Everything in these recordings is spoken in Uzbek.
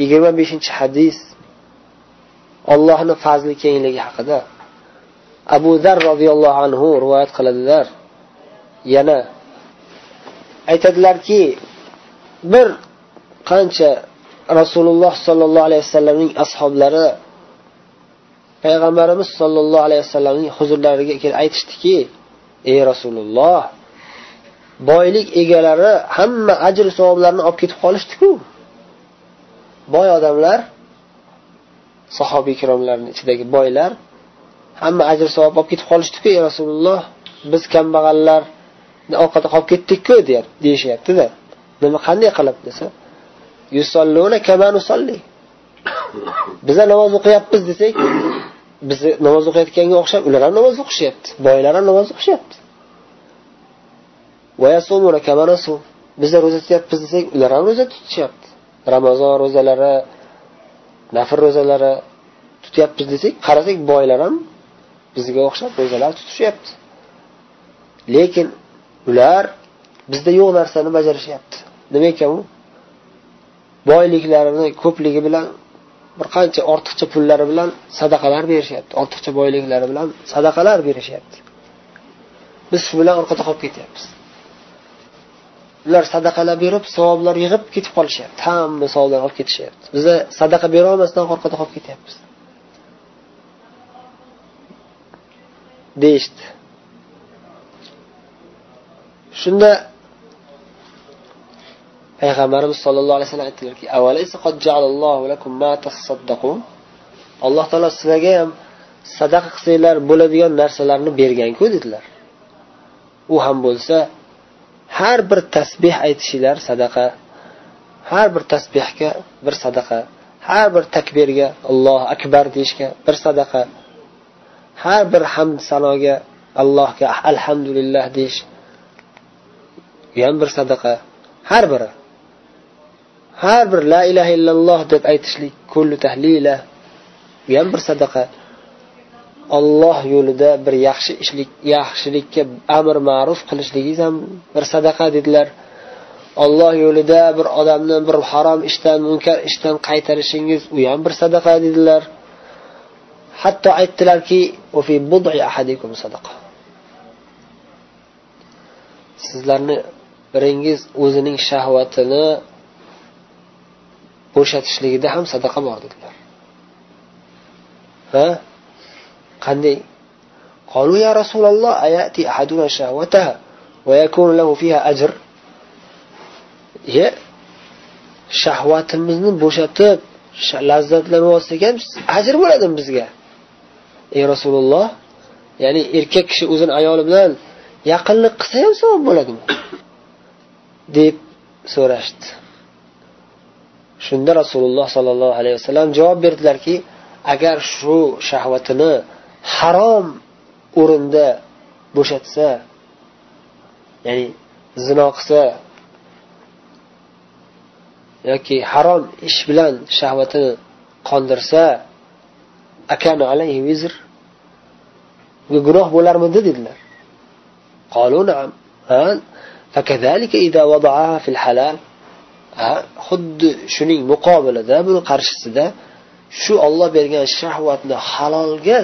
yigirma beshinchi hadis ollohni fazli kengligi haqida. Abu zar roziyallohu anhu rivoyat qiladilar. Yana aytadilarki bir qancha rasululloh sollallohu alayhi vasallamning ashoblari payg'ambarimiz sollallohu alayhi vasallamning huzurlariga kelib aytishdiki ey rasululloh boylik egalari hamma ajr savoblarni olib ketib qolishdiku. Boy odamlar sahobiy ikromlarni ichidagi boylar hamma ajr savob olib ketib qolishdiku ey rasululloh biz kambag'allar orqada qolib ketdikku deyishyaptida. Nima qanday qilib? desa biza namoz o'qiyapmiz desak biz namoz o'qiyotganga o'xshab ular ham namoz o'qishyapti boylar ham namoz o'qishyapti biza ro'za tutyapmiz desak ular ham ro'za tutishyapti. Ramazon ro'zalari nafr ro'zalari tutyapmiz desak qarasak boylar ham bizga o'xshab ro'zalar tutishyapti. Lekin ular bizda yo'q narsani bajarishyapti. Nima ekan u? Boyliklarini ko'pligi bilan bir qancha ortiqcha pullari bilan sadaqalar berishyapti. Ortiqcha boyliklari bilan sadaqalar berishyapti. Biz shu bilan orqada qolib ketyapmiz. Ular sadaqalar berib savoblar yig'ib ketib qolishyapti. Hamma savoblarni olib ketishyapti. Biza sadaqa berolmasdan orqada qolib ketyapmiz. Deyishdi. Shunda payg'ambarimiz sollallohu alayhi vasallam aytdilarki alloh taolo sizlarga ham sadaqa qilsanglar bo'ladigan narsalarni berganku dedilar. U ham bo'lsa har bir tasbeh aytishinglar sadaqa har bir tasbehga bir sadaqa har bir takbirga allohu akbar deyishga bir sadaqa har bir hamd sanoga allohga alhamdulillah deyish u ham bir sadaqa har biri. Har bir la ilaha illalloh deb aytishlik kullu tahlila u ham bir sadaqa. Olloh yo'lida bir yaxshi ishlik yaxshilikka amr ma'ruf qilishligingiz ham bir sadaqa dedilar. Olloh yo'lida bir odamni bir harom ishdan munkar ishdan qaytarishingiz u ham bir sadaqa dedilar. Hatto aytdilarki sizlarni biringiz o'zining shahvatini bo'shatishligida ham sadaqa bor dedilar. Ha? qanday قالوا يا رسول الله أيأتي أحدنا شهوتها ويكون له فيها أجر shahvatimizni bo'shatib lazzatlanib olsak ham ajr bo'ladimi bizga ey rasululloh ya'ni erkak kishi o'zini ayoli bilan yaqinlik qilsa ham savob bo'ladimi deb so'rashdi shunda rasululloh sollallohu alayhi vasallam javob berdilarki agar shu shahvatini harom o'rinda bo'shatsa ya'ni zino qilsa yoki harom ish bilan shahvatini qondirsa akana alayhi vizr gunoh bo'larmidi dedilar. Xuddi shuning muqobilida buni qarshisida shu olloh bergan shahvatni halolga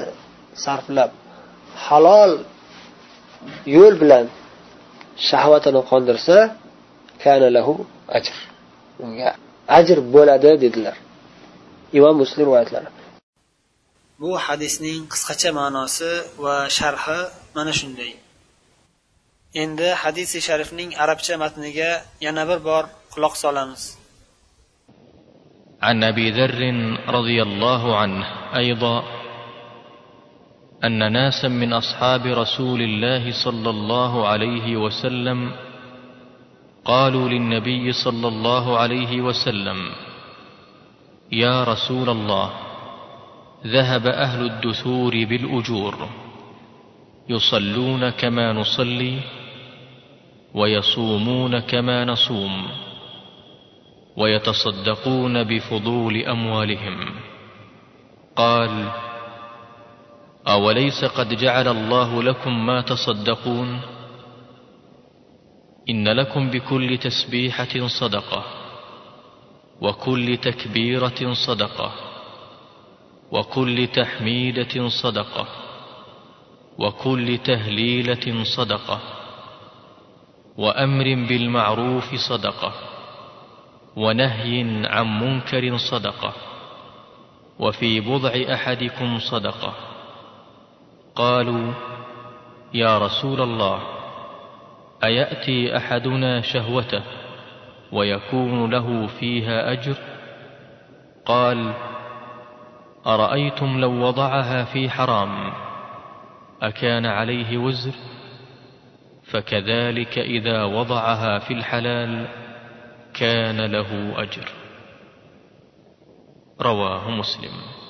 sarflab halol yo'l bilan shahvatini qondirsa kana lahu ajr unga ajr bo'ladi dedilar imom muslim rivoyatlari bu hadisning qisqacha ma'nosi va sharhi mana shunday endi hadisi sharifning arabcha matniga yana bir bor quloq solamiz عن ابي ذر رضي الله عنه ايضا أن ناسا من أصحاب رسول الله صلى الله عليه وسلم قالوا للنبي صلى الله عليه وسلم يا رسول الله ذهب أهل الدثور بالأجور يصلون كما نصلي ويصومون كما نصوم ويتصدقون بفضول أموالهم. قال أوليس قد جعل الله لكم ما تصدقون؟ إن لكم بكل تسبيحة صدقة وكل تكبيرة صدقة وكل تحميدة صدقة وكل تهليلة صدقة وأمر بالمعروف صدقة ونهي عن منكر صدقة وفي بضع أحدكم صدقة. قالوا يا رسول الله أيأتي أحدنا شهوته ويكون له فيها أجر؟ قال أرأيتم لو وضعها في حرام أكان عليه وزر؟ فكذلك إذا وضعها في الحلال كان له أجر. رواه مسلم.